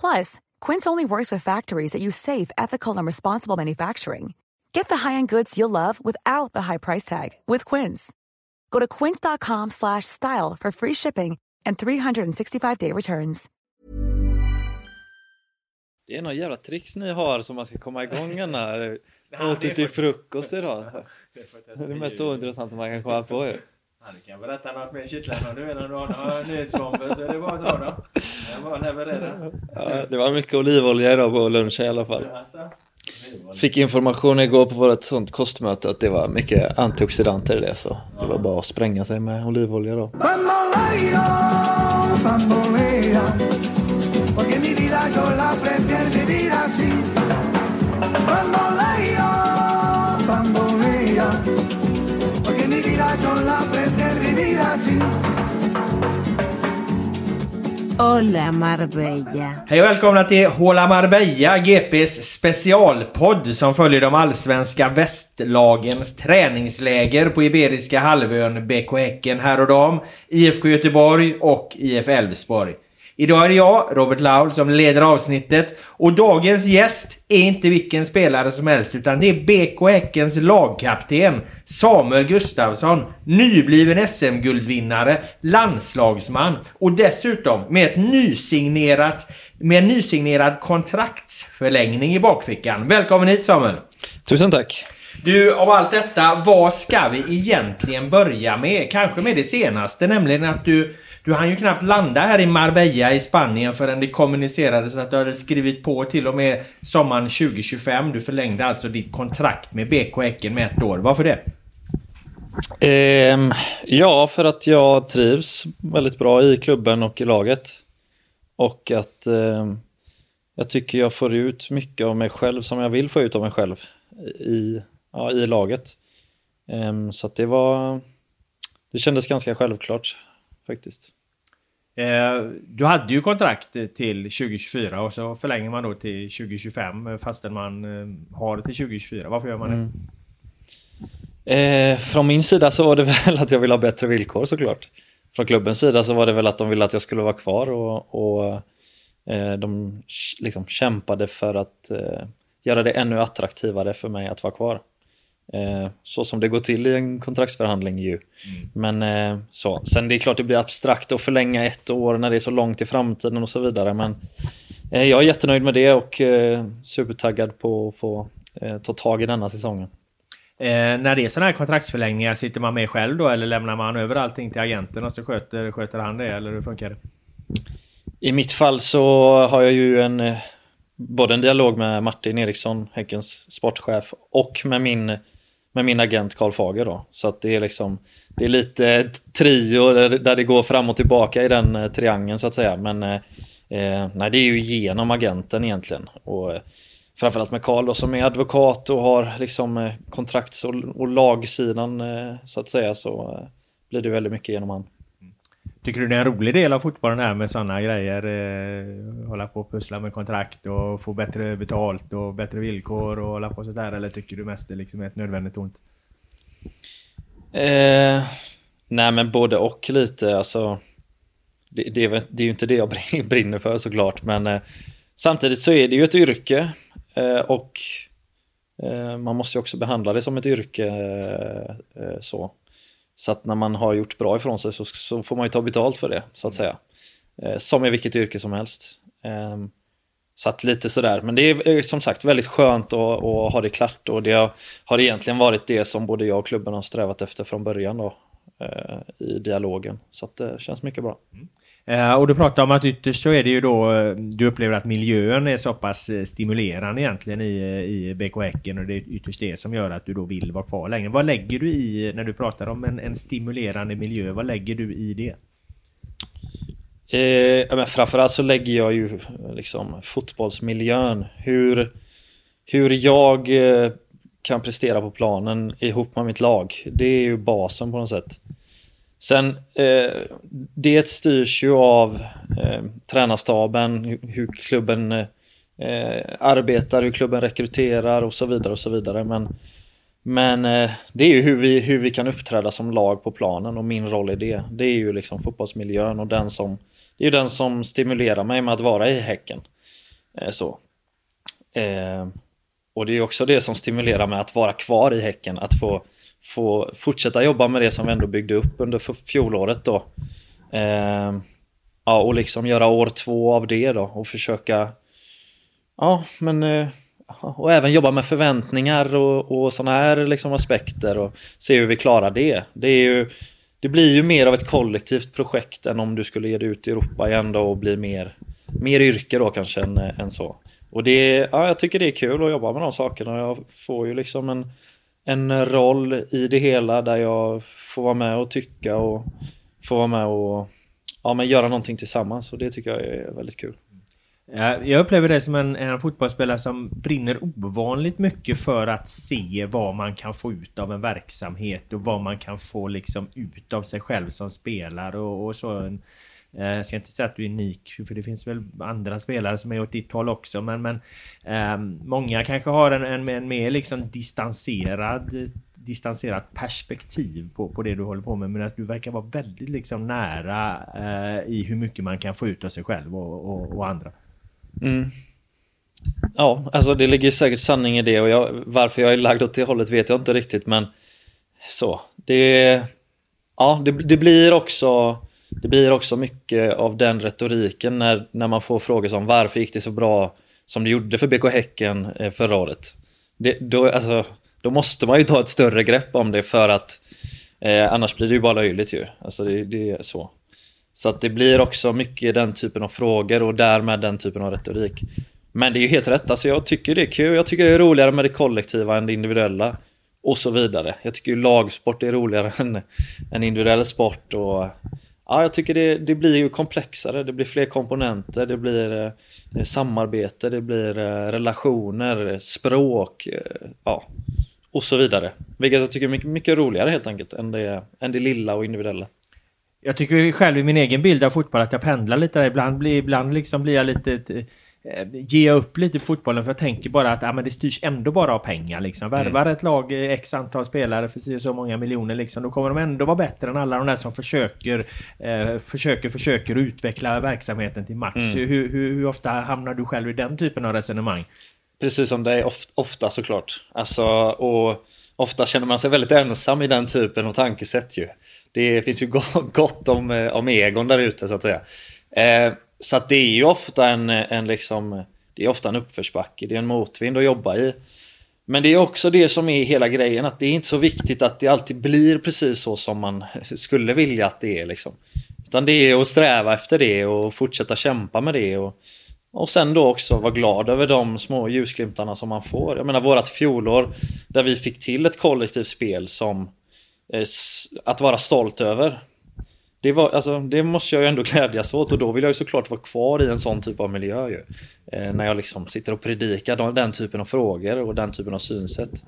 Plus, Quince only works with factories that use safe, ethical, and responsible manufacturing. Get the high-end goods you'll love without the high price tag with Quince. Go to quince.com slash style for free shipping and 365-day returns. Det är några jävla tricks ni har som man ska komma igång den här. Åt till frukost idag? Det är det mest ointressanta man kan komma på ju. Ja, du kan berätta något mer kittlande om du vill. Om du har några nyhetsbomber så är det bara att dra dem. Jag leverera. Ja, det var mycket olivolja idag på lunchen i alla fall. Alltså. Fick information igår på vårt sånt kostmöte att det var mycket antioxidanter i det så det var bara att spränga sig med olivolja då. Bambolea, vida yo la prefiero vivir así. Hola Marbella. Hej och välkomna till Håla Marbella, GPs specialpodd som följer de allsvenska västlagens träningsläger på Iberiska halvön, BK Häcken här och dam, IFK Göteborg och IF Elfsborg. Idag är det jag, Robert Laul, som leder avsnittet och dagens gäst är inte vilken spelare som helst utan det är BK Häckens lagkapten Samuel Gustafsson, nybliven SM-guldvinnare, landslagsman och dessutom med ett nysignerat med en nysignerad kontraktsförlängning i bakfickan. Välkommen hit Samuel! Tusen tack! Du, av allt detta, vad ska vi egentligen börja med? Kanske med det senaste, nämligen att du du hann ju knappt landa här i Marbella i Spanien förrän det kommunicerades att du hade skrivit på till och med sommaren 2025. Du förlängde alltså ditt kontrakt med BK Häcken med ett år. Varför det? Ehm, ja, för att jag trivs väldigt bra i klubben och i laget. Och att ehm, jag tycker jag får ut mycket av mig själv som jag vill få ut av mig själv i, ja, i laget. Ehm, så att det var... Det kändes ganska självklart faktiskt. Eh, du hade ju kontrakt till 2024 och så förlänger man då till 2025 fastän man eh, har till 2024. Varför gör man det? Mm. Eh, från min sida så var det väl att jag ville ha bättre villkor såklart. Från klubbens sida så var det väl att de ville att jag skulle vara kvar och, och eh, de liksom kämpade för att eh, göra det ännu attraktivare för mig att vara kvar. Eh, så som det går till i en kontraktsförhandling ju. Mm. Men eh, så. Sen det är klart det blir abstrakt att förlänga ett år när det är så långt i framtiden och så vidare. Men eh, jag är jättenöjd med det och supertaggad på att få ta tag i denna säsongen. Eh, när det är sådana här kontraktsförlängningar, sitter man med själv då eller lämnar man över allting till agenten och så sköter, sköter han det eller hur funkar det? I mitt fall så har jag ju en både en dialog med Martin Eriksson, Häckens sportchef, och med min med min agent Karl Fager då. Så att det är liksom det är lite trio där det går fram och tillbaka i den eh, triangeln så att säga. Men eh, eh, nej, det är ju genom agenten egentligen. Och eh, framförallt med Karl som är advokat och har liksom eh, kontrakts och, och lagsidan eh, så att säga så eh, blir det väldigt mycket genom han. Tycker du det är en rolig del av fotbollen här med sådana grejer? Eh, hålla på och pussla med kontrakt och få bättre betalt och bättre villkor och hålla på sådär? Eller tycker du mest det liksom är ett nödvändigt ont? Eh, nej men både och lite alltså. det, det, är, det är ju inte det jag brinner för såklart, men eh, samtidigt så är det ju ett yrke eh, och eh, man måste ju också behandla det som ett yrke. Eh, eh så så att när man har gjort bra ifrån sig så, så får man ju ta betalt för det, så att säga. Eh, som i vilket yrke som helst. Eh, så att lite sådär, men det är eh, som sagt väldigt skönt att, att ha det klart och det har, egentligen varit det som både jag och klubben har strävat efter från början då eh, i dialogen. Så att det känns mycket bra. Mm. Eh, och du pratar om att ytterst så är det ju då eh, du upplever att miljön är så pass eh, stimulerande egentligen i, i BK Häcken och det är ytterst det som gör att du då vill vara kvar länge. Vad lägger du i när du pratar om en, en stimulerande miljö? Vad lägger du i det? Eh, men framförallt så lägger jag ju liksom fotbollsmiljön. Hur, hur jag kan prestera på planen ihop med mitt lag. Det är ju basen på något sätt. Sen, eh, det styrs ju av eh, tränarstaben, hur, hur klubben eh, arbetar, hur klubben rekryterar och så vidare och så vidare. Men, men eh, det är ju hur vi, hur vi kan uppträda som lag på planen och min roll i det. Det är ju liksom fotbollsmiljön och den som, det är ju den som stimulerar mig med att vara i Häcken. Eh, så. Eh, och det är också det som stimulerar mig att vara kvar i Häcken, att få, få fortsätta jobba med det som vi ändå byggde upp under fjolåret då. Eh, ja, och liksom göra år två av det då och försöka, ja men eh, och även jobba med förväntningar och, och sådana här liksom aspekter och se hur vi klarar det. Det, är ju, det blir ju mer av ett kollektivt projekt än om du skulle ge dig ut i Europa igen då och bli mer, mer yrke då kanske än, eh, än så. Och det, ja, jag tycker det är kul att jobba med de sakerna. Jag får ju liksom en, en roll i det hela där jag får vara med och tycka och får vara med och ja, men göra någonting tillsammans. Och det tycker jag är väldigt kul. Ja, Jag upplever dig som en, en fotbollsspelare som brinner ovanligt mycket för att se vad man kan få ut av en verksamhet och vad man kan få liksom ut av sig själv som spelare och, och så. En, eh, Eh, jag ska inte säga att du är unik, för det finns väl andra spelare som är åt ditt håll också, men, men ehm, många kanske har en, en, en mer liksom distanserad distanserat perspektiv på, på det du håller på med men att du verkar vara väldigt liksom nära eh, i hur mycket man kan få ut av sig själv och, och, och andra. Mm. Ja, alltså det ligger säkert sanning i det och jag, varför jag är lagd åt det hållet vet jag inte riktigt men så, det, ja, det, det blir också det blir också mycket av den retoriken när, när man får frågor som varför gick det så bra som det gjorde för BK Häcken eh, förra året. Det, då, alltså, då måste man ju ta ett större grepp om det för att eh, annars blir det ju bara löjligt ju. Alltså det, det är så. Så att det blir också mycket den typen av frågor och därmed den typen av retorik. Men det är ju helt rätt, alltså jag tycker det är kul. Jag tycker det är roligare med det kollektiva än det individuella. Och så vidare. Jag tycker ju lagsport är roligare än, än individuell sport. Och, ja, jag tycker det, det blir ju komplexare. Det blir fler komponenter. Det blir eh, samarbete, det blir eh, relationer, språk. Eh, ja, och så vidare. Vilket jag tycker är mycket, mycket roligare helt enkelt än det, än det lilla och individuella. Jag tycker själv i min egen bild av fotboll att jag pendlar lite där. Ibland blir, ibland liksom blir jag lite... Eh, Eh, jag upp lite fotbollen för jag tänker bara att ja, men det styrs ändå bara av pengar. Liksom. Värvar ett lag eh, x antal spelare för och så många miljoner liksom, då kommer de ändå vara bättre än alla de där som försöker, eh, försöker, försöker utveckla verksamheten till max. Hur, hur, hur ofta hamnar du själv i den typen av resonemang? Precis som det är ofta, ofta såklart. Alltså, och ofta känner man sig väldigt ensam i den typen av tankesätt ju. Det finns ju go- gott om, eh, om egon där ute så att säga. Eh, så att det är ju ofta en, en liksom, det är ofta en uppförsbacke, det är en motvind att jobba i. Men det är också det som är hela grejen, att det är inte så viktigt att det alltid blir precis så som man skulle vilja att det är liksom. Utan det är att sträva efter det och fortsätta kämpa med det och, och sen då också vara glad över de små ljusglimtarna som man får. Jag menar vårat fjolår där vi fick till ett kollektivt spel som eh, att vara stolt över. Det, var, alltså, det måste jag ju ändå glädjas åt och då vill jag ju såklart vara kvar i en sån typ av miljö ju. Eh, när jag liksom sitter och predikar de- den typen av frågor och den typen av synsätt.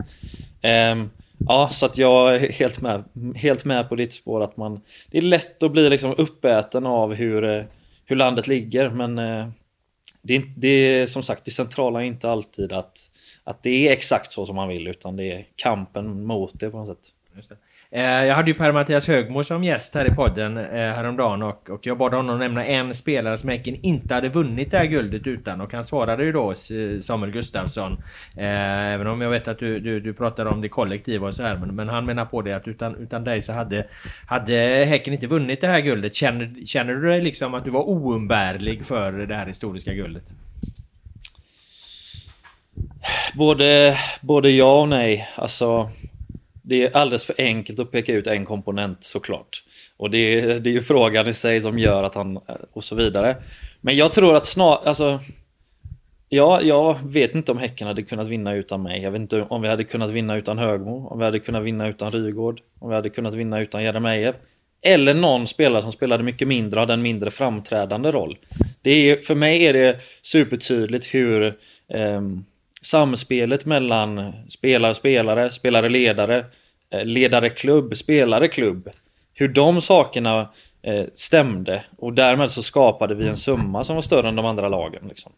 Eh, ja, så att jag är helt med, helt med på ditt spår att man... Det är lätt att bli liksom uppäten av hur, eh, hur landet ligger men eh, det, är, det är som sagt det centrala är inte alltid att, att det är exakt så som man vill utan det är kampen mot det på något sätt. Eh, jag hade ju Per-Mattias Högmo som gäst här i podden eh, häromdagen och, och jag bad honom nämna en spelare som Häcken inte hade vunnit det här guldet utan och han svarade ju då eh, Samuel Gustafsson. Även om jag vet att du, du, du pratar om det kollektiva och så här men, men han menar på det att utan, utan dig så hade, hade Häcken inte vunnit det här guldet. Känner, känner du dig liksom att du var oumbärlig för det här historiska guldet? Både, både ja och nej. Alltså, det är alldeles för enkelt att peka ut en komponent såklart. Och det är, det är ju frågan i sig som gör att han... Eh, och så vidare. Men jag tror att snart... Alltså, ja, jag vet inte om Häcken hade kunnat vinna utan mig. Jag vet inte om vi hade kunnat vinna utan Högmo. Om vi hade kunnat vinna utan Rygård. Om vi hade kunnat vinna utan Jeremejeff. Eller någon spelare som spelade mycket mindre och hade en mindre framträdande roll. Det är, för mig är det supertydligt hur eh, samspelet mellan spelare, spelare, spelare, ledare, eh, ledare, klubb, spelare, klubb. Hur de sakerna eh, stämde och därmed så skapade vi en summa som var större än de andra lagen. Liksom.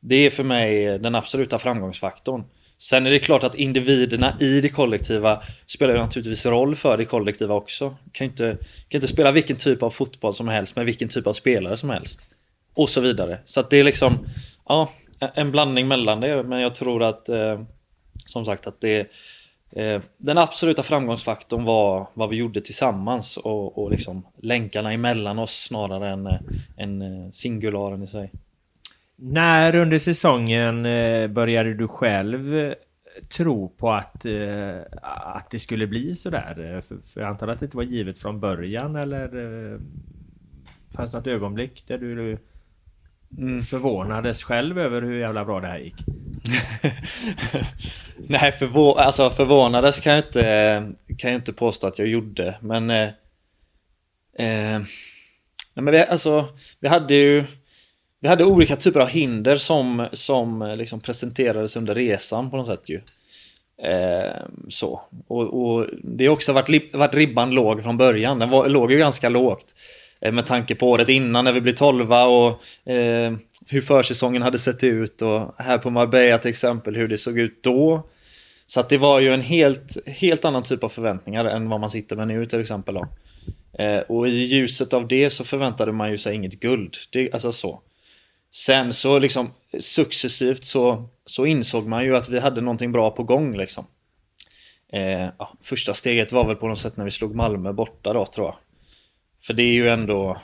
Det är för mig eh, den absoluta framgångsfaktorn. Sen är det klart att individerna i det kollektiva spelar naturligtvis roll för det kollektiva också. Kan inte, kan inte spela vilken typ av fotboll som helst med vilken typ av spelare som helst. Och så vidare. Så att det är liksom, ja, Eh, en blandning mellan det. Men jag tror att, eh, som sagt, att det eh, den absoluta framgångsfaktorn var vad vi gjorde tillsammans och, och liksom länkarna emellan oss snarare än, eh, än eh, singularen i sig. När under säsongen började du själv tro på att, att det skulle bli sådär? För, för jag antar att det inte var givet från början eller fanns det något ögonblick där du mm. förvånades själv över hur jävla bra det här gick? Nej, förvå alltså förvånades kan jag, inte, kan jag inte påstå att jag gjorde, men... Eh, eh, nej men vi, alltså, vi hade ju... Vi hade olika typer av hinder som, som liksom presenterades under resan på något sätt ju. Eh, så. Och, och, det har också varit, varit ribban låg från början. Den var, låg ju ganska lågt. Eh, med tanke på året innan när vi blev tolva och eh, hur försäsongen hade sett ut och här på Marbella till exempel hur det såg ut då. Så att det var ju en helt, helt annan typ av förväntningar än vad man sitter med nu till exempel. Då. Eh, och i ljuset av det så förväntade man ju sig inget guld. Det, alltså så. Sen så liksom successivt så, så insåg man ju att vi hade någonting bra på gång liksom. Eh, ja, första steget var väl på något sätt när vi slog Malmö borta då tror jag. För det är ju ändå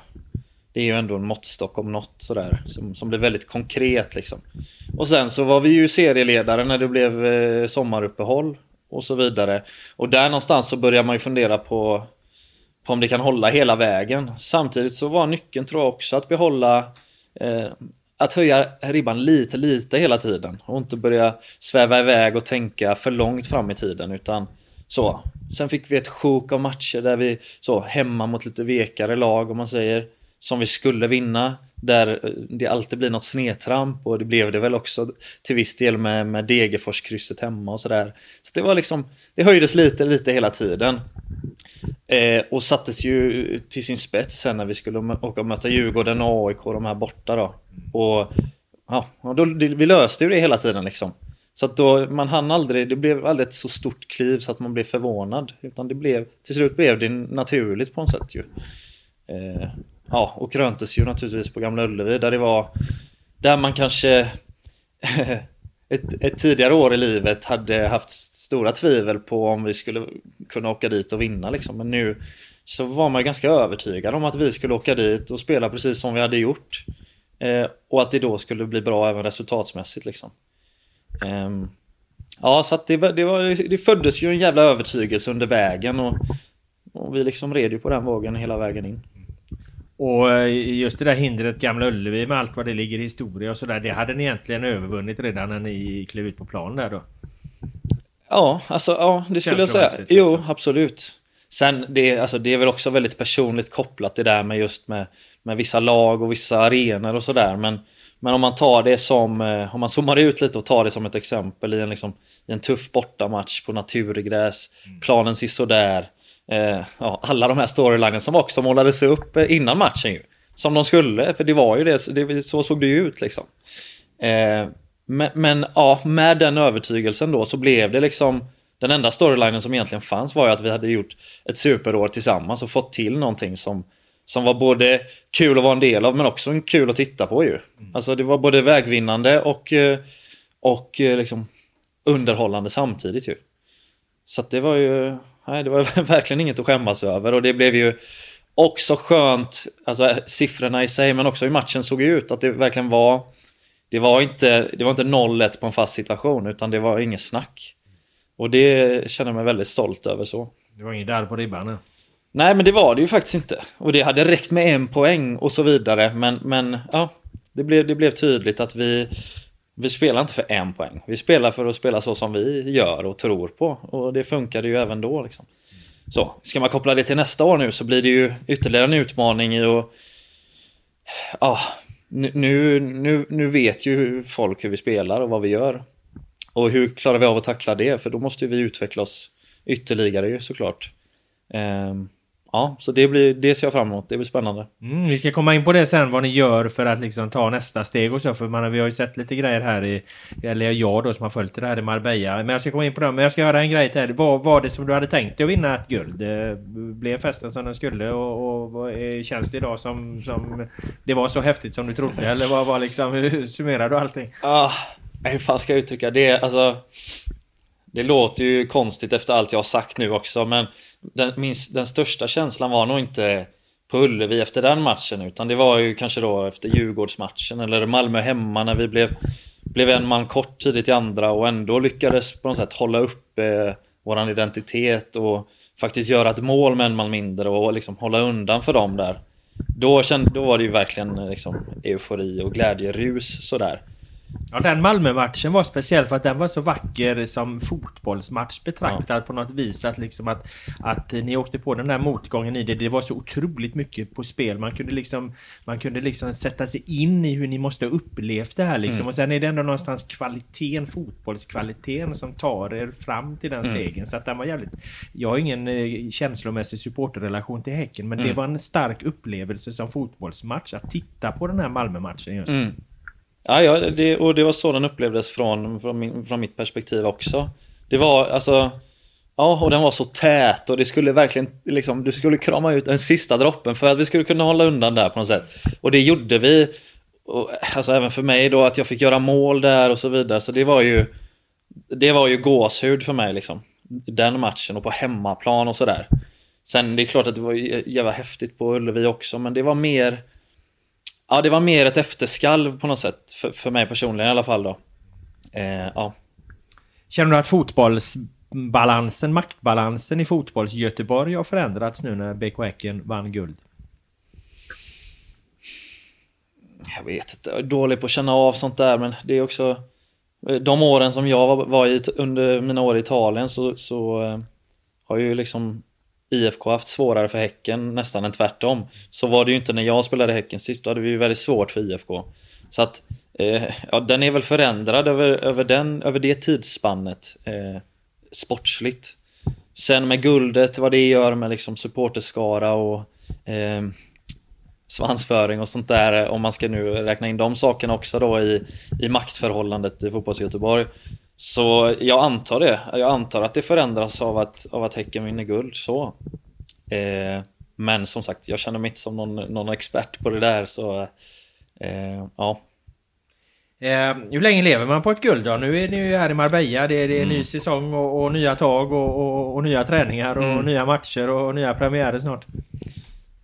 det är ju ändå en måttstock om något sådär som, som blir väldigt konkret liksom. Och sen så var vi ju serieledare när det blev eh, sommaruppehåll och så vidare. Och där någonstans så börjar man ju fundera på, på om det kan hålla hela vägen. Samtidigt så var nyckeln tror jag också att behålla eh, att höja ribban lite, lite hela tiden och inte börja sväva iväg och tänka för långt fram i tiden utan så. Sen fick vi ett sjok av matcher där vi så hemma mot lite vekare lag om man säger. Som vi skulle vinna. Där eh, det alltid blir något snedtramp och det blev det väl också till viss del med, med Degerfors-krysset hemma och sådär. Så det var liksom, det höjdes lite, lite hela tiden. Eh, och sattes ju till sin spets sen när vi skulle åka och möta Djurgården och AIK, de här borta då. Och ja, och då, vi löste ju det hela tiden liksom. Så att då, man hann aldrig, det blev aldrig ett så stort kliv så att man blev förvånad. Utan det blev, till slut blev det naturligt på något sätt ju. Eh, ja, och kröntes ju naturligtvis på Gamla Ullevi där det var, där man kanske ett, ett, tidigare år i livet hade haft stora tvivel på om vi skulle kunna åka dit och vinna liksom. Men nu så var man ganska övertygad om att vi skulle åka dit och spela precis som vi hade gjort. Eh, och att det då skulle bli bra även resultatsmässigt liksom. Um, ja, så det, det, var, det föddes ju en jävla övertygelse under vägen och, och vi liksom red ju på den vågen hela vägen in. Och eh, just det där hindret Gamla Ullevi med allt vad det ligger i historia och sådär. Det hade ni egentligen övervunnit redan när ni klev ut på plan där då? Ja, alltså ja, det skulle jag säga. Liksom. Jo, absolut. Sen det, alltså, det är väl också väldigt personligt kopplat det där med just med, med vissa lag och vissa arenor och sådär. Men men om man tar det som, eh, om man zoomar ut lite och tar det som ett exempel i en, liksom, i en tuff bortamatch på naturgräs, mm. planen ser sådär. Eh, ja, alla de här storylinen som också målades upp eh, innan matchen ju. Som de skulle, för det var ju det, det så såg det ju ut liksom. Eh, men, men, ja, med den övertygelsen då så blev det liksom Den enda storylinen som egentligen fanns var ju att vi hade gjort ett superår tillsammans och fått till någonting som, som var både kul att vara en del av men också kul att titta på ju. Alltså det var både vägvinnande och, eh, och eh, liksom underhållande samtidigt ju. Så att det var ju, nej det var verkligen inget att skämmas över och det blev ju också skönt, alltså siffrorna i sig men också hur matchen såg ut, att det verkligen var det var inte, det var inte 0-1 på en fast situation utan det var inget snack. Och det känner jag mig väldigt stolt över så. Det var inget där på ribban nu. Nej men det var det ju faktiskt inte. Och det hade räckt med en poäng och så vidare. Men, men ja, det blev, det blev tydligt att vi, vi spelar inte för en poäng. Vi spelar för att spela så som vi gör och tror på. Och det funkade ju även då. Liksom. Så, ska man koppla det till nästa år nu så blir det ju ytterligare en utmaning i att... Ja, nu, nu, nu vet ju folk hur vi spelar och vad vi gör. Och hur klarar vi av att tackla det? För då måste vi utveckla oss ytterligare ju såklart. Um, ja, så det, blir, det ser jag fram emot. Det blir spännande. Mm, vi ska komma in på det sen, vad ni gör för att liksom ta nästa steg och så. För man, vi har ju sett lite grejer här i... Eller jag då som har följt det här i Marbella. Men jag ska komma in på det. Men jag ska höra en grej till. Vad var det som du hade tänkt dig att vinna ett guld? Det blev festen som den skulle och, och känns det idag som, som... Det var så häftigt som du trodde? Eller vad var liksom... Hur summerar du allting? Ah, hur fan ska jag uttrycka det? Alltså... Det låter ju konstigt efter allt jag har sagt nu också men den, min, den största känslan var nog inte på Ullevi efter den matchen utan det var ju kanske då efter Djurgårdsmatchen eller Malmö hemma när vi blev, blev en man kort tidigt i andra och ändå lyckades på något sätt hålla uppe eh, våran identitet och faktiskt göra ett mål med en man mindre och liksom hålla undan för dem där. Då, kände, då var det ju verkligen eh, liksom eufori och glädjerus sådär. Ja, den Malmö-matchen var speciell för att den var så vacker som fotbollsmatch betraktad ja. på något vis. Att, liksom att, att ni åkte på den där motgången i det. Det var så otroligt mycket på spel. Man kunde liksom, man kunde liksom sätta sig in i hur ni måste ha upplevt det här. Liksom. Mm. Och sen är det ändå någonstans kvaliteten, fotbollskvaliteten som tar er fram till den mm. segern. Så att den var jävligt... Jag har ingen eh, känslomässig supporterrelation till Häcken men mm. det var en stark upplevelse som fotbollsmatch att titta på den här Malmö-matchen just. Mm. Ja, ja det, och det var så den upplevdes från, från, min, från mitt perspektiv också. Det var alltså... Ja, och den var så tät och det skulle verkligen liksom, du skulle krama ut den sista droppen för att vi skulle kunna hålla undan där på något sätt. Och det gjorde vi. Och, alltså även för mig då att jag fick göra mål där och så vidare. Så det var ju... Det var ju gåshud för mig liksom. Den matchen och på hemmaplan och sådär. Sen det är klart att det var jävla häftigt på Ullevi också men det var mer... Ja, det var mer ett efterskalv på något sätt. För, för mig personligen i alla fall då. Eh, ja. Känner du att fotbollsbalansen, maktbalansen i fotbolls Göteborg har förändrats nu när BK Häcken vann guld? Jag vet inte, jag är dålig på att känna av sånt där men det är också De åren som jag var, var i under mina år i Italien så, så eh, har ju liksom IFK haft svårare för Häcken nästan än tvärtom. Så var det ju inte när jag spelade Häcken sist, då hade vi ju väldigt svårt för IFK. Så att, eh, ja den är väl förändrad över, över, den, över det tidsspannet. Eh, sportsligt. Sen med guldet, vad det gör med liksom supporterskara och eh, svansföring och sånt där. Om man ska nu räkna in de sakerna också då i, i maktförhållandet i fotbolls Göteborg. Så jag antar det. Jag antar att det förändras av att, av att Häcken vinner guld. Så. Eh, men som sagt, jag känner mig inte som någon, någon expert på det där. Så eh, ja. Eh, hur länge lever man på ett guld då? Nu är ni ju här i Marbella. Det är, det är mm. ny säsong och, och nya tag och, och, och, nya träningar och mm. nya matcher och nya premiärer snart.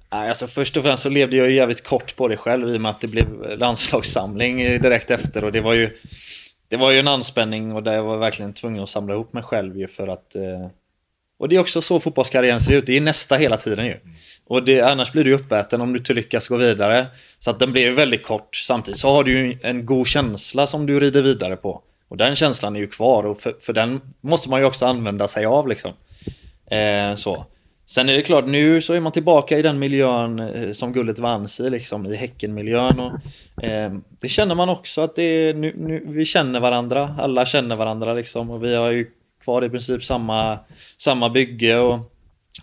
Alltså först och främst så levde jag ju jävligt kort på det själv i och med att det blev landslagssamling direkt efter och det var ju det var ju en anspänning och där jag var verkligen tvungen att samla ihop mig själv ju för att... Eh, och det är också så fotbollskarriären ser ut, det är nästa hela tiden ju. Och det, annars blir du uppäten om du inte lyckas gå vidare. Så att den blir väldigt kort. Samtidigt så har du ju en god känsla som du rider vidare på. Och den känslan är ju kvar och för, för den måste man ju också använda sig av liksom. Eh, så. Sen är det klart, nu så är man tillbaka i den miljön eh, som guldet vanns i, liksom, i Häckenmiljön. Och, eh, det känner man också att det är, nu, nu, vi känner varandra, alla känner varandra liksom. Och vi har ju kvar i princip samma, samma bygge och,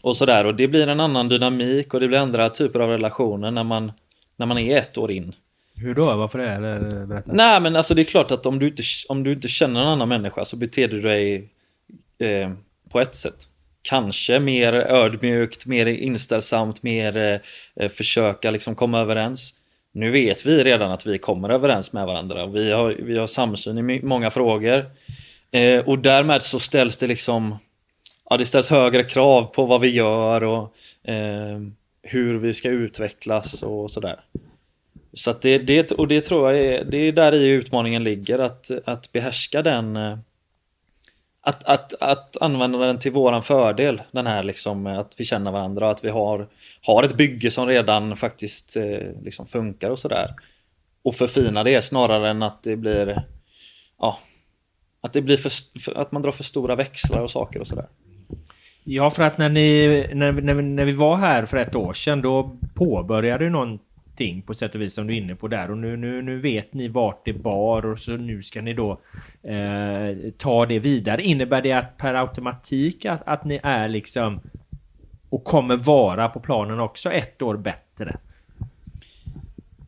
och sådär. Och det blir en annan dynamik och det blir andra typer av relationer när man, när man är ett år in. Hur då? Varför det? Eller, berätta. Nej men alltså det är klart att om du, inte, om du inte känner en annan människa så beter du dig eh, på ett sätt. Kanske mer ödmjukt, mer inställsamt, mer eh, försöka liksom komma överens. Nu vet vi redan att vi kommer överens med varandra. Vi har, vi har samsyn i många frågor. Eh, och därmed så ställs det liksom Ja, det ställs högre krav på vad vi gör och eh, hur vi ska utvecklas och sådär. Så att det, det, och det tror jag är, det är där i utmaningen ligger, att, att behärska den eh, att, att, att använda den till våran fördel, den här liksom eh, att vi känner varandra, att vi har, har ett bygge som redan faktiskt eh, liksom funkar och sådär. Och förfina det snarare än att det blir, ja, att det blir för, för, att man drar för stora växlar och saker och sådär. Ja, för att när, ni, när, när, när vi var här för ett år sedan då påbörjade allting på sätt och vis som du är inne på där och nu, nu, nu vet ni vart det bar och så nu ska ni då eh, ta det vidare. Innebär det att per automatik att, att ni är liksom och kommer vara på planen också ett år bättre?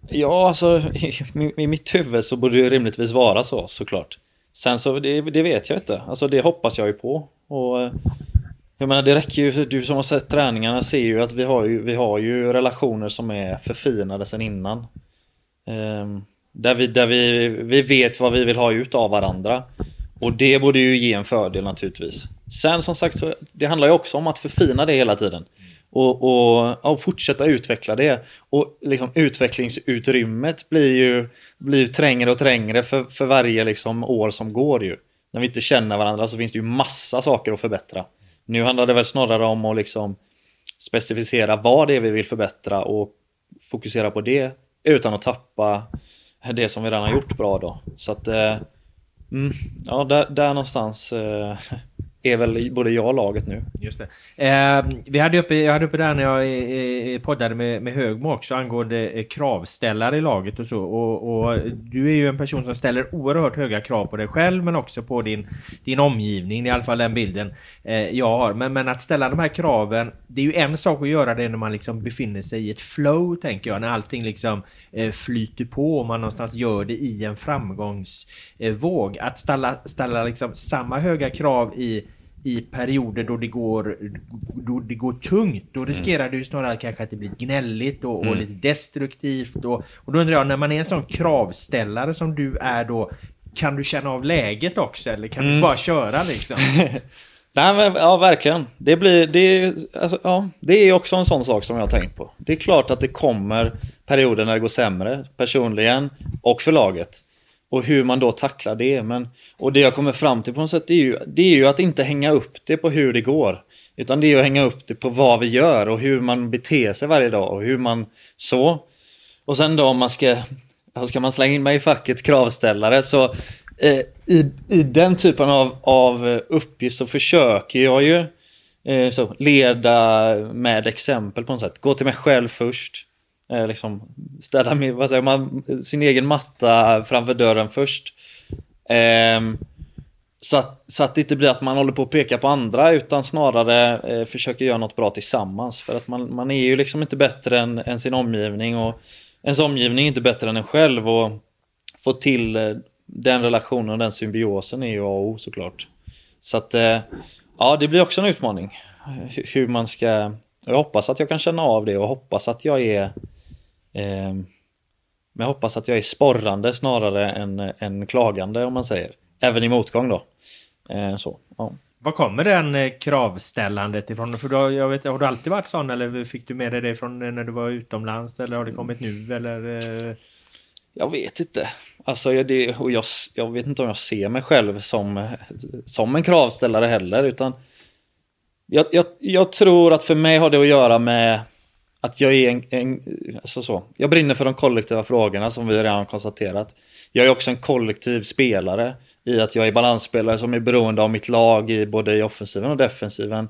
Ja, alltså i, i mitt huvud så borde det rimligtvis vara så såklart. Sen så, det, det vet jag inte. Alltså det hoppas jag ju på. Och eh, jag menar det räcker ju, du som har sett träningarna ser ju att vi har ju, vi har ju relationer som är förfinade sen innan. Um, där vi, där vi, vi vet vad vi vill ha ut av varandra. Och det borde ju ge en fördel naturligtvis. Sen som sagt, så, det handlar ju också om att förfina det hela tiden. Och, och, och fortsätta utveckla det. Och liksom, utvecklingsutrymmet blir ju, blir ju trängre och trängre för, för varje liksom, år som går ju. När vi inte känner varandra så finns det ju massa saker att förbättra. Nu handlar det väl snarare om att liksom specificera vad det är vi vill förbättra och fokusera på det utan att tappa det som vi redan har gjort bra då. Så att, eh, mm, ja där, där någonstans eh, är väl både jag och laget nu. Just det. Eh, vi hade uppe, jag hade uppe där när jag eh, poddade med, med Högmo också angående eh, kravställare i laget och så. Och, och, du är ju en person som ställer oerhört höga krav på dig själv men också på din, din omgivning. I alla fall den bilden eh, jag har. Men, men att ställa de här kraven, det är ju en sak att göra det när man liksom befinner sig i ett flow tänker jag. När allting liksom eh, flyter på och man någonstans gör det i en framgångsvåg. Att ställa, ställa liksom samma höga krav i i perioder då det går, då det går tungt. Då mm. riskerar ju snarare kanske att det blir gnälligt och, och mm. lite destruktivt. Och, och då undrar jag, när man är en sån kravställare som du är då, kan du känna av läget också eller kan mm. du bara köra liksom? Nej men ja verkligen. Det blir, det, alltså, ja, det är också en sån sak som jag har tänkt på. Det är klart att det kommer perioder när det går sämre, personligen och för laget och hur man då tacklar det. Men, och det jag kommer fram till på något sätt det är, ju, det är ju att inte hänga upp det på hur det går. Utan det är att hänga upp det på vad vi gör och hur man beter sig varje dag och hur man så. Och sen då om man ska, ska man slänga in mig i facket kravställare så eh, i, i den typen av, av eh, uppgift så försöker jag ju eh, så, leda med exempel på något sätt. Gå till mig själv först. Eh, liksom städa med, vad säger man, sin egen matta framför dörren först. Eh, så, att, så att det inte blir att man håller på att peka på andra utan snarare eh, försöker göra något bra tillsammans. För att man, man är ju liksom inte bättre än, än sin omgivning och ens omgivning är inte bättre än en själv. Och få till eh, den relationen och den symbiosen är ju A och O såklart. Så att eh, ja, det blir också en utmaning. Hur man ska... Jag hoppas att jag kan känna av det och hoppas att jag är Eh, men jag hoppas att jag är sporrande snarare än, än klagande om man säger. Även i motgång då. Eh, så, ja. Var kommer den eh, kravställandet ifrån? För då, jag vet, har du alltid varit sån eller fick du med dig det från när du var utomlands eller har det kommit nu eller? Eh? Jag vet inte. Alltså, det, och jag, jag vet inte om jag ser mig själv som, som en kravställare heller utan jag, jag, jag tror att för mig har det att göra med att jag är en, en alltså så. Jag brinner för de kollektiva frågorna som vi redan konstaterat. Jag är också en kollektiv spelare i att jag är balansspelare som är beroende av mitt lag i både i offensiven och defensiven.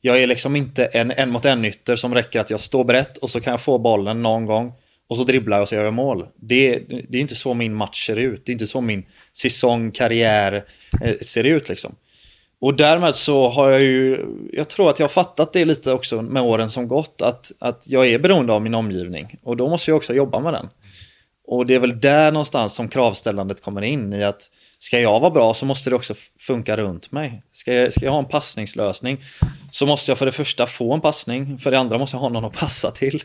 Jag är liksom inte en en mot en ytter som räcker att jag står brett och så kan jag få bollen någon gång och så dribblar jag och så gör jag mål. Det, det är inte så min match ser ut. Det är inte så min säsong, karriär eh, ser ut liksom. Och därmed så har jag ju, jag tror att jag har fattat det lite också med åren som gått, att, att jag är beroende av min omgivning. Och då måste jag också jobba med den. och det är väl där någonstans som kravställandet kommer in i att ska jag vara bra så måste det också funka runt mig. Ska jag, ska jag ha en passningslösning så måste jag för det första få en passning, för det andra måste jag ha någon att passa till.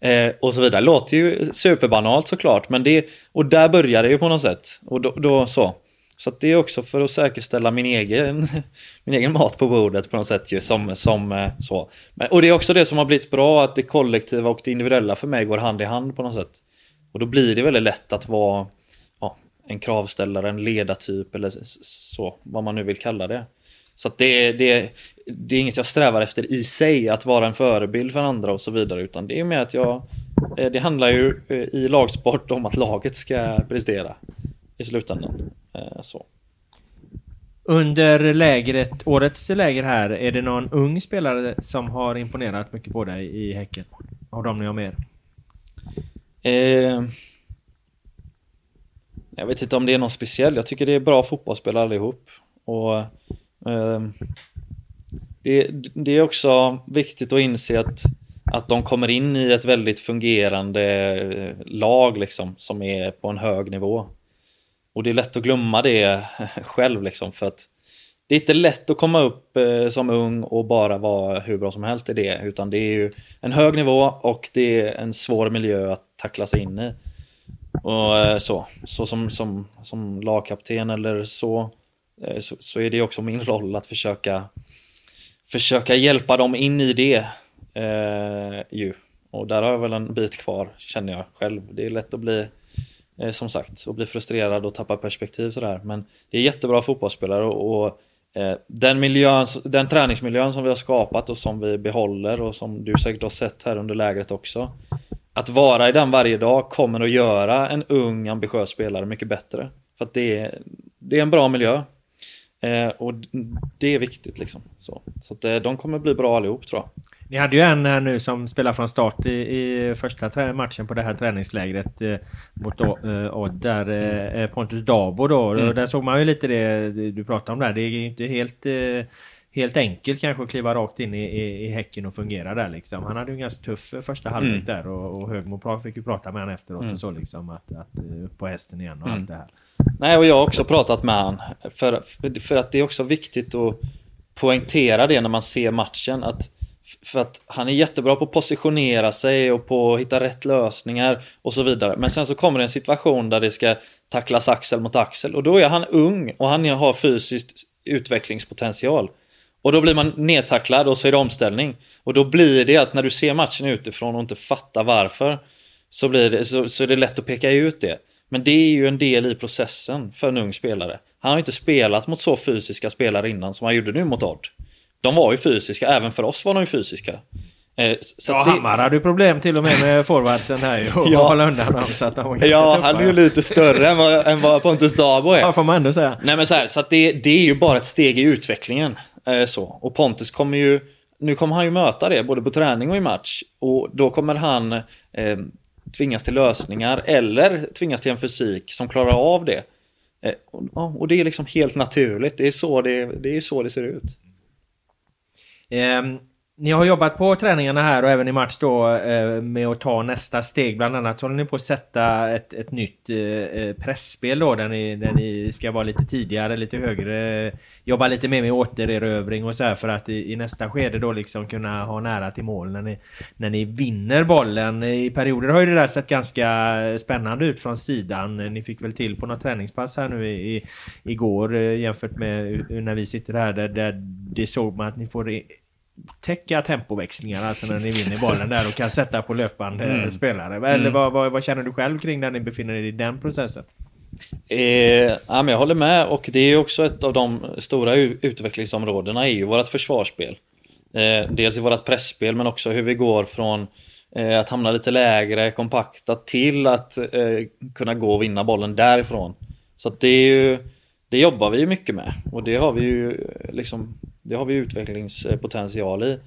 Eh, och så vidare. Låter ju superbanalt såklart, men det, och där börjar det ju på något sätt. Och då, då så. Så det är också för att säkerställa min egen, min egen mat på bordet på något sätt ju, som, som eh, så. Men, och det är också det som har blivit bra, att det kollektiva och det individuella för mig går hand i hand på något sätt. Och då blir det väldigt lätt att vara ja, en kravställare, en ledartyp eller så, vad man nu vill kalla det. Så det, det, det är inget jag strävar efter i sig, att vara en förebild för andra och så vidare, utan det är mer att jag... Eh, det handlar ju eh, i lagsport om att laget ska prestera i slutändan. Eh, så. Under lägret, årets läger här, är det någon ung spelare som har imponerat mycket på dig i Häcken? Av dem ni har med eh, Jag vet inte om det är någon speciell. Jag tycker det är bra fotbollsspelare allihop. Och eh, det, det, är också viktigt att inse att, att de kommer in i ett väldigt fungerande eh, lag liksom, som är på en hög nivå. Och det är lätt att glömma det själv liksom för att det är inte lätt att komma upp eh, som ung och bara vara hur bra som helst i det. Utan det är ju en hög nivå och det är en svår miljö att tackla sig in i. Och eh, så, så som, som, som lagkapten eller så, eh, så, så, är det också min roll att försöka försöka hjälpa dem in i det. Eh, ju. Och där har jag väl en bit kvar känner jag själv. Det är lätt att bli eh, som sagt och bli frustrerad och tappa perspektiv sådär. Men det är jättebra fotbollsspelare och, och eh, den, miljön, den träningsmiljön som vi har skapat och som vi behåller och som du säkert har sett här under lägret också. Att vara i den varje dag kommer att göra en ung ambitiös spelare mycket bättre. För att det är, det är en bra miljö. Eh, och det är viktigt liksom. Så, så att, eh, de kommer bli bra allihop tror jag. Ni hade ju en här nu som spelar från start i, i första matchen på det här träningslägret eh, mot eh, Odd där eh, Pontus Dabo då. Mm. Där såg man ju lite det du pratade om där. Det är ju inte helt eh, helt enkelt kanske att kliva rakt in i, i, i Häcken och fungera där liksom. Han hade ju en ganska tuff första halvlek mm. där och, och Högmo fick ju prata med honom efteråt mm. och så liksom att, att eh, upp på hästen igen och mm. allt det här. Nej, och jag har också pratat med han för, för att det är också viktigt att poängtera det när man ser matchen att för att han är jättebra på att positionera sig och på att hitta rätt lösningar och så vidare. Men sen så kommer det en situation där det ska tacklas axel mot axel och då är han ung och han har fysiskt utvecklingspotential. Och då blir man nedtacklad och så är det omställning. Och då blir det att när du ser matchen utifrån och inte fattar varför så, blir det, så, så är det lätt att peka ut det. Men det är ju en del i processen för en ung spelare. Han har inte spelat mot så fysiska spelare innan som han gjorde nu mot Odd. De var ju fysiska, även för oss var de ju fysiska. Eh, så ja, det... Hammar hade ju problem till och med med forwardsen här ju. Och ja. hålla undan dem så att de var Ja, han är ju lite större än vad, än vad Pontus Dabo är. Ja, får man ändå säga. Nej men så här, så att det, det är ju bara ett steg i utvecklingen. Eh, så. Och Pontus kommer ju, nu kommer han ju möta det både på träning och i match. Och då kommer han eh, tvingas till lösningar eller tvingas till en fysik som klarar av det. Eh, och, och, det är liksom helt naturligt, det är så det, det, är så det ser ut. Ehm, ni har jobbat på träningarna här och även i match då eh, med att ta nästa steg. Bland annat så håller ni på att sätta ett, ett nytt eh, eh, pressspel då där ni, där ni ska vara lite tidigare, lite högre. Jobba lite mer med återerövring och så här för att i, i, nästa skede då liksom kunna ha nära till mål när ni, när ni vinner bollen. I perioder har ju det där sett ganska spännande ut från sidan. Ni fick väl till på något träningspass här nu i, i igår jämfört med när vi sitter här där, där det såg man att ni får täcka tempoväxlingar, alltså när ni vinner bollen där och kan sätta på löpande mm. spelare. Eller mm. vad, vad, vad, känner du själv kring när ni befinner er i den processen? Eh, ja, men jag håller med och det är också ett av de stora utvecklingsområdena är ju vårt försvarsspel. Eh, dels i vårt pressspel men också hur vi går från eh, att hamna lite lägre, kompakta till att eh, kunna gå och vinna bollen därifrån. Så det är ju det jobbar vi ju mycket med och det har vi ju liksom det har vi utvecklingspotential i.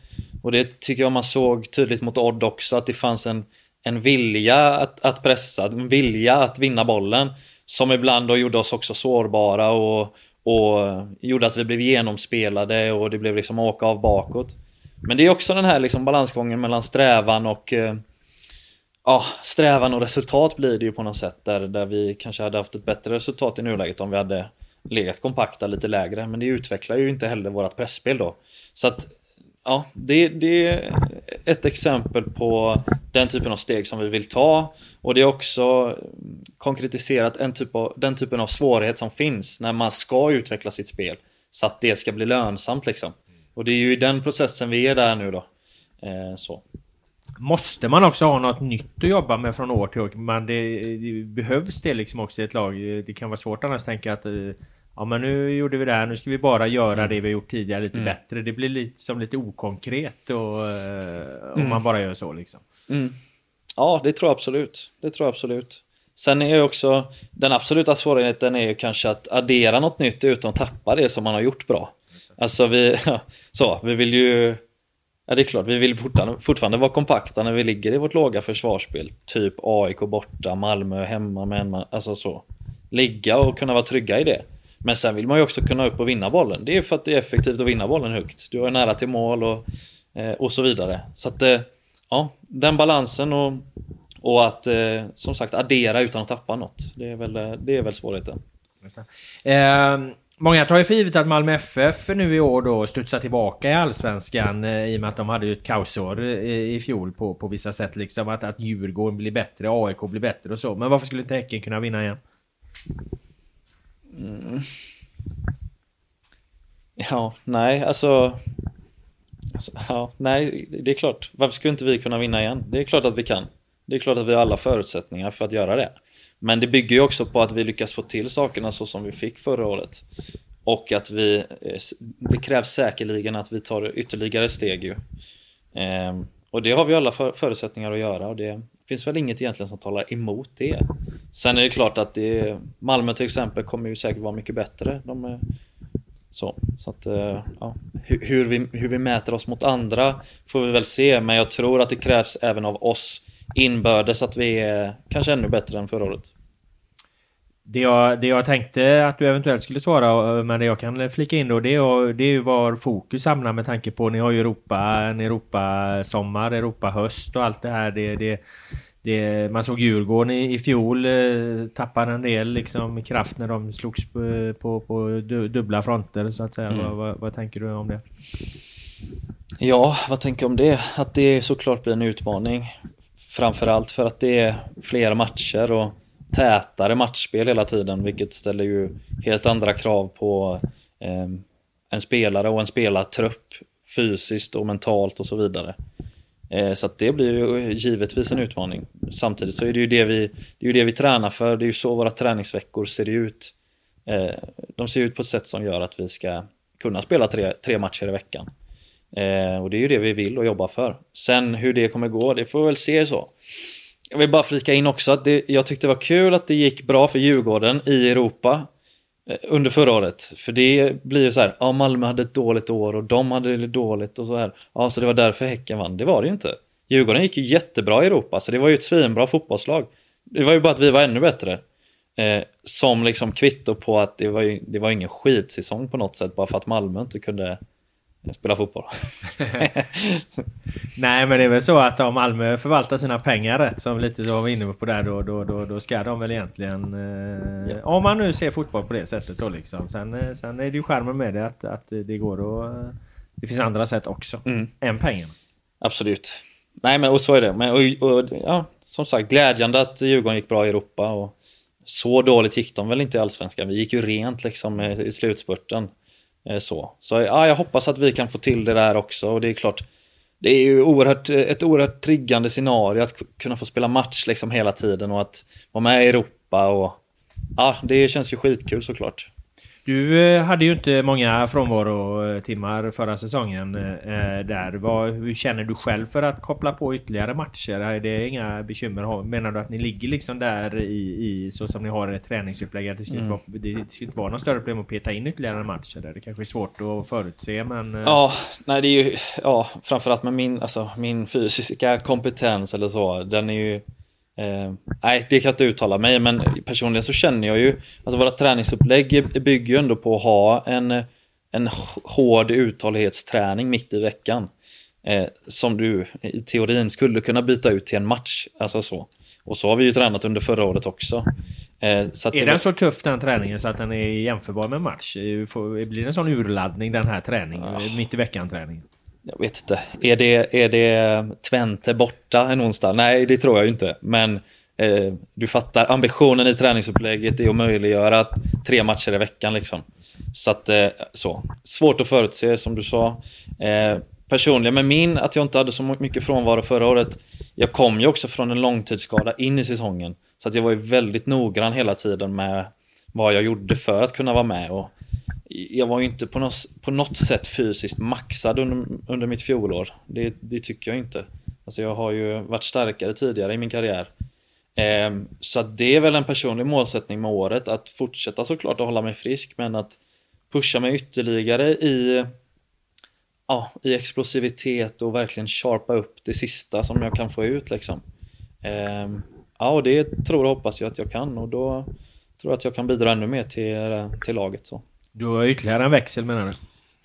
Och det tycker jag man såg tydligt mot Odd också, att det fanns en, en vilja att, att pressa, en vilja att vinna bollen. Som ibland då gjorde oss också sårbara och, och gjorde att vi blev genomspelade och det blev liksom åka av bakåt. Men det är också den här liksom balansgången mellan strävan och, eh, ja, strävan och resultat blir det ju på något sätt där, där vi kanske hade haft ett bättre resultat i nuläget om vi hade legat kompakta lite lägre. Men det utvecklar ju inte heller vårt pressspel då. Så att ja, det, det är ett exempel på den typen av steg som vi vill ta. Och det är också konkretiserat en typ av, den typen av svårighet som finns när man ska utveckla sitt spel. Så att det ska bli lönsamt liksom. Och det är ju i den processen vi är där nu då. Eh, så. Måste man också ha något nytt att jobba med från år till år? Men det, det behövs det liksom också i ett lag? Det kan vara svårt annars att tänka att eh, Ja men nu gjorde vi det här, nu ska vi bara göra mm. det vi har gjort tidigare lite mm. bättre. Det blir lite som lite okonkret och, eh, om mm. man bara gör så liksom. Mm. Ja, det tror jag absolut. Det tror jag absolut. Sen är ju också den absoluta svårigheten är ju kanske att addera något nytt utan att tappa det som man har gjort bra. Alltså vi, så, vi vill ju Ja det är klart, vi vill fortfarande, fortfarande vara kompakta när vi ligger i vårt låga försvarsspel. Typ AIK borta, Malmö hemma med en man, alltså så. Ligga och kunna vara trygga i det. Men sen vill man ju också kunna upp och vinna bollen. Det är för att det är effektivt att vinna bollen högt. Du har nära till mål och, eh, och så vidare. Så att, eh, ja, den balansen och, och att eh, som sagt addera utan att tappa något. Det är väl, eh, det är väl svårigheten. Eh, många tar ju för givet att Malmö FF nu i år då studsar tillbaka i Allsvenskan eh, i och med att de hade ju ett kaosår i, i fjol på, på vissa sätt liksom. Att, att Djurgården blir bättre, AIK blir bättre och så. Men varför skulle inte Häcken kunna vinna igen? Mm. Ja, nej, alltså, alltså... Ja, nej, det är klart. Varför skulle inte vi kunna vinna igen? Det är klart att vi kan. Det är klart att vi har alla förutsättningar för att göra det. Men det bygger ju också på att vi lyckas få till sakerna så som vi fick förra året. Och att vi, eh, det krävs säkerligen att vi tar ytterligare steg ju. Ehm, och det har vi alla förutsättningar att göra och det finns väl inget egentligen som talar emot det. Sen är det klart att det, Malmö till exempel kommer ju säkert vara mycket bättre. De är, så, så att, eh, ja, hur, vi, hur vi mäter oss mot andra får vi väl se, men jag tror att det krävs även av oss inbördes att vi är kanske ännu bättre än förra året. Det jag, det jag tänkte att du eventuellt skulle svara, eh, men det jag kan flika in då, det är, det är ju var fokus hamnar med tanke på, ni har ju Europa, en Europa-sommar, Europa-höst och allt det här. Det, det, det, man såg Djurgården i, i fjol eh, tappade en del liksom, kraft när de slogs på, på, på dubbla fronter så att säga. Mm. Vad, vad, vad, tänker du om det? Ja, vad tänker jag om det? Att det såklart blir en utmaning. Framförallt för att det är fler matcher och tätare matchspel hela tiden vilket ställer ju helt andra krav på eh, en spelare och en spelartrupp fysiskt och mentalt och så vidare. Eh, så att det blir ju givetvis en utmaning. Samtidigt så är det ju det vi, det är ju det vi tränar för, det är ju så våra träningsveckor ser ut. Eh, de ser ut på ett sätt som gör att vi ska kunna spela tre, tre matcher i veckan. Eh, och det är ju det vi vill och jobbar för. Sen hur det kommer gå, det får vi väl se så. Jag vill bara flika in också att det, jag tyckte det var kul att det gick bra för Djurgården i Europa Eh, under förra året. För det blir ju så här, ja Malmö hade ett dåligt år och de hade det dåligt och så här. Ja, så det var därför Häcken vann. Det var det ju inte. Djurgården gick ju jättebra i Europa, så det var ju ett svinbra fotbollslag. Det var ju bara att vi var ännu bättre. Eh, som liksom kvitto på att det var ju det var ingen skitsäsong på något sätt, bara för att Malmö inte kunde spela fotboll. Nej men det är väl så att om Malmö förvaltar sina pengar rätt som lite så var vi inne på där då, då, då, då ska de väl egentligen... Eh, ja. Om man nu ser fotboll på det sättet då liksom. Sen, eh, sen är det ju skärmen med det att, att det går att... Det finns andra sätt också mm. än pengarna. Absolut. Nej men och så är det. Men, och, och, ja, som sagt glädjande att Djurgården gick bra i Europa. Och så dåligt gick de väl inte i Allsvenskan. Vi gick ju rent liksom i slutspurten. Eh, så, så ja, jag hoppas att vi kan få till det där också och det är klart det är ju oerhört, ett oerhört triggande scenario att kunna få spela match liksom hela tiden och att vara med i Europa och ja, det känns ju skitkul såklart. Du eh, hade ju inte många frånvarotimmar förra säsongen eh, där. Vad, hur känner du själv för att koppla på ytterligare matcher? Är det inga bekymmer? Menar du att ni ligger liksom där i, i så som ni har ett träningsupplägg? Det ska, mm. det ska inte vara någon större problem att peta in ytterligare matcher där. Det kanske är svårt att förutse men... Eh, ja, nej det är ju... Ja, framförallt med min, alltså, min fysiska kompetens eller så. Den är ju Eh, nej, det kan jag inte uttala mig, men personligen så känner jag ju... Alltså våra träningsupplägg bygger ju ändå på att ha en, en hård uthållighetsträning mitt i veckan. eh, som du i teorin skulle kunna byta ut till en match. Alltså så. Och så har vi ju tränat under förra året också. Eh, Är det den så tuff den träningen så att den är jämförbar med match? Eh, får- Blir det en sån urladdning den här träningen? Mitt i veckan-träningen? Jag vet inte. Är det, är det eh, Twente borta en onsdag? Nej, det tror jag ju inte. Men eh, du fattar, ambitionen i träningsupplägget är att möjliggöra tre matcher i veckan. Liksom. Så att, eh, så. Svårt att förutse, som du sa. Eh, personligen med min, att jag inte hade så mycket frånvaro förra året. Jag kom ju också från en långtidsskada in i säsongen. Så att jag var ju väldigt noggrann hela tiden med vad jag gjorde för att kunna vara med. Och jag var ju inte på något, på något sätt fysiskt maxad under, under mitt fjolår. Det, det tycker jag inte. Alltså jag har ju varit starkare tidigare i min karriär. Eh, så att det är väl en personlig målsättning med året att fortsätta såklart att hålla mig frisk men att pusha mig ytterligare i, ja, i explosivitet och verkligen sharpa upp det sista som jag kan få ut liksom. Eh, ja, och det tror och hoppas jag att jag kan och då tror jag att jag kan bidra ännu mer till, till laget. Så. Du har ytterligare en växel menar du?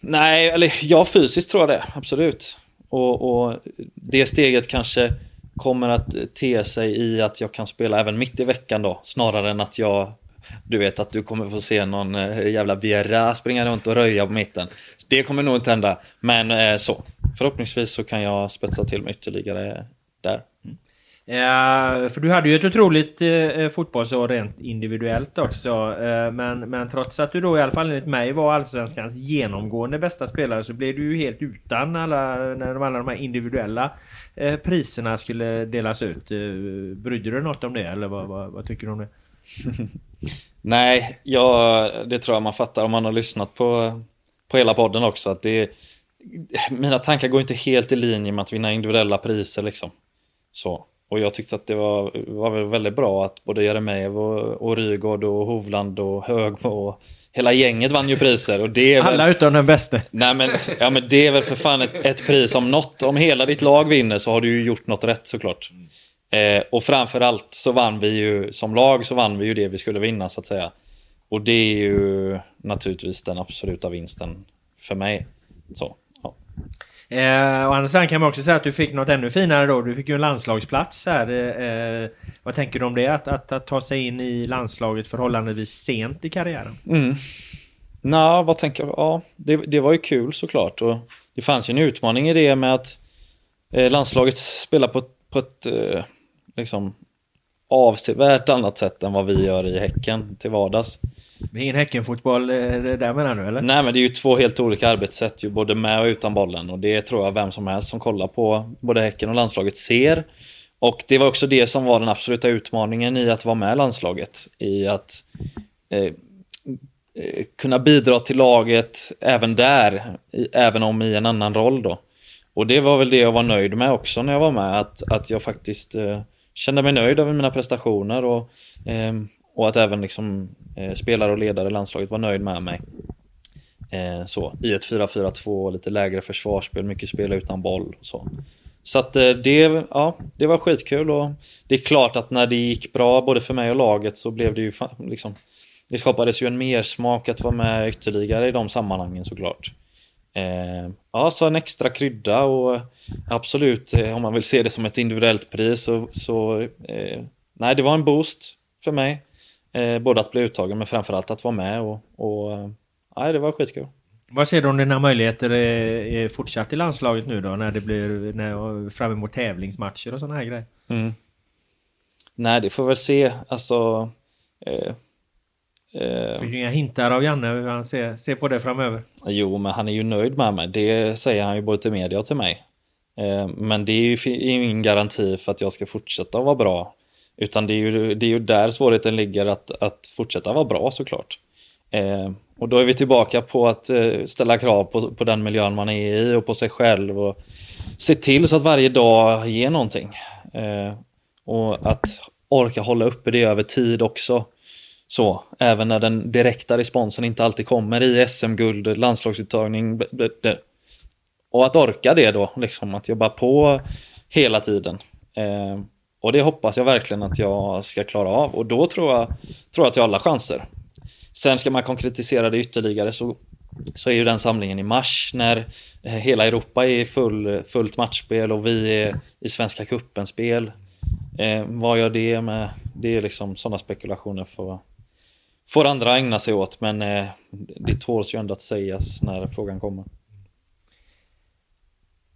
Nej, eller ja, fysiskt tror jag det. Absolut. Och, och det steget kanske kommer att te sig i att jag kan spela även mitt i veckan då. Snarare än att jag, du vet att du kommer få se någon eh, jävla Biera springa runt och röja på mitten. Det kommer nog inte hända. Men eh, så. Förhoppningsvis så kan jag spetsa till mig ytterligare där. Eh, för du hade ju ett otroligt eh, fotbollsår rent individuellt också. Eh, men, men trots att du då i alla fall enligt mig var Allsvenskans genomgående bästa spelare så blev du ju helt utan alla, när de, alla de här individuella eh, priserna skulle delas ut. Eh, brydde du dig något om det eller vad, vad, vad tycker du om det? Nej, jag, det tror jag man fattar om man har lyssnat på, på hela podden också. Att det, mina tankar går inte helt i linje med att vinna individuella priser. Liksom. Så. Och jag tyckte att det var, var väl väldigt bra att både Jeremejeff och, och Rygaard och Hovland och Högmo och hela gänget vann ju priser. Och det är väl, Alla utom den bästa. Nej men, ja, men det är väl för fan ett, ett pris om något. Om hela ditt lag vinner så har du ju gjort något rätt såklart. Eh, och framförallt så vann vi ju, som lag så vann vi ju det vi skulle vinna så att säga. Och det är ju naturligtvis den absoluta vinsten för mig. Så, ja. Eh, och andra sidan kan man också säga att du fick något ännu finare då. Du fick ju en landslagsplats här. Eh, eh, vad tänker du om det? Att, att, att ta sig in i landslaget förhållandevis sent i karriären? Mm. Nå, vad tänker jag? Ja, det, det var ju kul såklart. Och det fanns ju en utmaning i det med att eh, landslaget spelar på, ett- på ett eh, liksom avsevärt annat sätt än vad vi gör i Häcken till vardags. Ingen Häckenfotboll eh, det där menar du eller? Nej men det är ju två helt olika arbetssätt ju både med och utan bollen och det tror jag vem som helst som kollar på både Häcken och landslaget ser. Och det var också det som var den absoluta utmaningen i att vara med i landslaget. I att eh, eh kunna bidra till laget även där, i, även om i en annan roll då. Och det var väl det jag var nöjd med också när jag var med, att, att jag faktiskt eh, kände mig nöjd över mina prestationer och, eh, och att även liksom, eh, spelare och ledare i landslaget var nöjd med mig. Eh, så, I ett 4-4-2, lite lägre försvarsspel, mycket spela utan boll. och Så, så att eh, det, ja, det var skitkul och det är klart att när det gick bra både för mig och laget så blev det ju liksom Det skapades ju en mersmak att vara med ytterligare i de sammanhangen såklart. Eh, ja, så en extra krydda och eh, absolut eh, om man vill se det som ett individuellt pris så, så eh, nej, det var en boost för mig. Eh, både att bli uttagen men framförallt att vara med och, och eh, nej, det var skitkul. Vad ser du om dina möjligheter är fortsatt i landslaget nu då? När det blir när, fram emot tävlingsmatcher och sådana här grejer? Mm. Nej, det får väl se. Alltså... Eh, eh, Fick du inga hintar av Janne hur han ser, ser på det framöver? jo, men han är ju nöjd med mig. Det säger han ju både till media och till mig. Eh, men det är ju ingen garanti för att jag ska fortsätta vara bra. Utan det är ju, det är ju där svårigheten ligger att, att fortsätta vara bra såklart. Eh, och då är vi tillbaka på att eh, ställa krav på, på den miljön man är i och på sig själv. Och se till så att varje dag ger någonting. Eh, och att orka hålla uppe det över tid också. Så, även när den direkta responsen inte alltid kommer i SM-guld, landslagsuttagning. Och att orka det då, liksom att jobba på hela tiden. Eh, och det hoppas jag verkligen att jag ska klara av. Och då tror jag, tror jag att jag har alla chanser. Sen ska man konkretisera det ytterligare så så är ju den samlingen i mars när eh, hela Europa är i full, fullt matchspel och vi är i Svenska cupen-spel. Eh, vad gör det med? Det är liksom sådana spekulationer för, får andra ägna sig åt men eh, det tåls ju ändå att sägas när frågan kommer.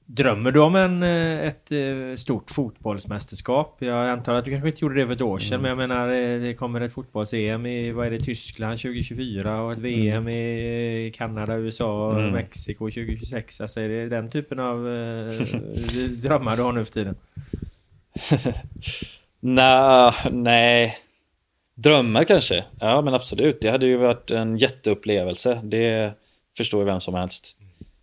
Drömmer du om en, eh, ett eh, stort fotbollsmästerskap? Jag antar att du kanske inte gjorde det för ett år sedan, mm. men jag menar eh, det kommer ett fotbolls-EM i vad är det, Tyskland 2024 och ett VM mm. i Kanada, USA och mm. Mexiko 2026. Alltså är det den typen av drömmar du har nu för tiden? Nå, nej, drömmar kanske? Ja men absolut, det hade ju varit en jätteupplevelse. Det förstår ju vem som helst.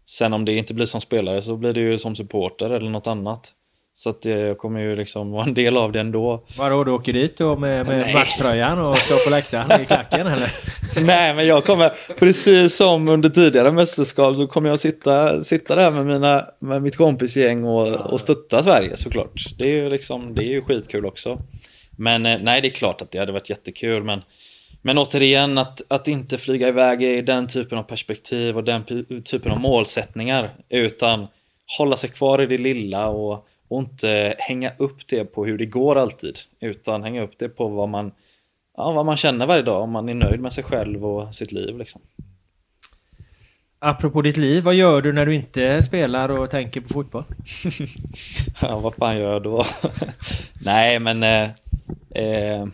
Sen om det inte blir som spelare så blir det ju som supporter eller något annat. Så att jag kommer ju liksom vara en del av det ändå. Vadå, du åker dit då med, med matchtröjan och står på läktaren i klacken eller? Nej, men jag kommer, precis som under tidigare mästerskap så kommer jag sitta, sitta där med, mina, med mitt kompisgäng och, och stötta Sverige såklart. Det är ju liksom, det är ju skitkul också. Men eh, nej, det är klart att det hade varit jättekul, men men återigen, att, att inte flyga iväg i den typen av perspektiv och den typen av målsättningar. Utan hålla sig kvar i det lilla och, och inte hänga upp det på hur det går alltid. Utan hänga upp det på vad man, ja, vad man känner varje dag, om man är nöjd med sig själv och sitt liv. Liksom. Apropå ditt liv, vad gör du när du inte spelar och tänker på fotboll? ja, vad fan gör jag då? Nej, men... Eh, eh,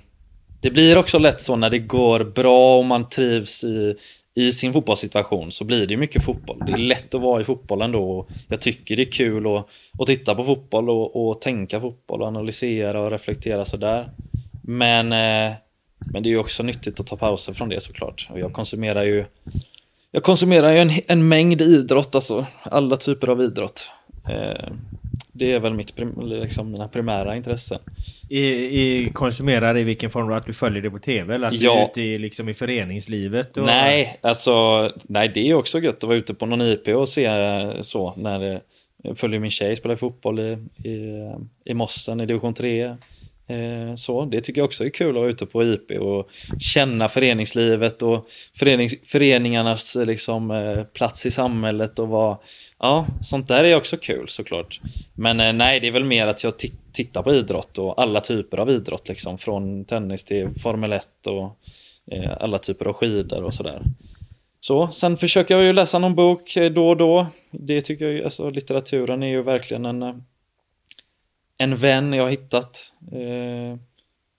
det blir också lätt så när det går bra och man trivs i, i sin fotbollssituation så blir det mycket fotboll. Det är lätt att vara i fotbollen då. Jag tycker det är kul att, att titta på fotboll och, och tänka fotboll och analysera och reflektera sådär. Men, eh, men det är ju också nyttigt att ta pauser från det såklart. Och jag konsumerar ju jag konsumerar ju en, en mängd idrott, alltså alla typer av idrott. Eh, det är väl mitt, liksom, mina primära intressen. I, i konsumerar i vilken form? Att du följer det på tv? Eller att ja. du är ute i, liksom, i föreningslivet? Och... Nej, alltså nej, det är också gött att vara ute på någon IP och se så. När jag följer min tjej spela fotboll i, i, i Mossen i division 3. Eh, så, det tycker jag också är kul att vara ute på IP och känna föreningslivet och förenings, föreningarnas liksom, eh, plats i samhället och vara Ja, sånt där är också kul såklart. Men eh, nej, det är väl mer att jag tittar på idrott och alla typer av idrott liksom. Från tennis till Formel 1 och eh, alla typer av skidor och sådär. Så, sen försöker jag ju läsa någon bok eh, då och då. Det tycker jag ju, alltså litteraturen är ju verkligen en, eh, en vän jag har hittat.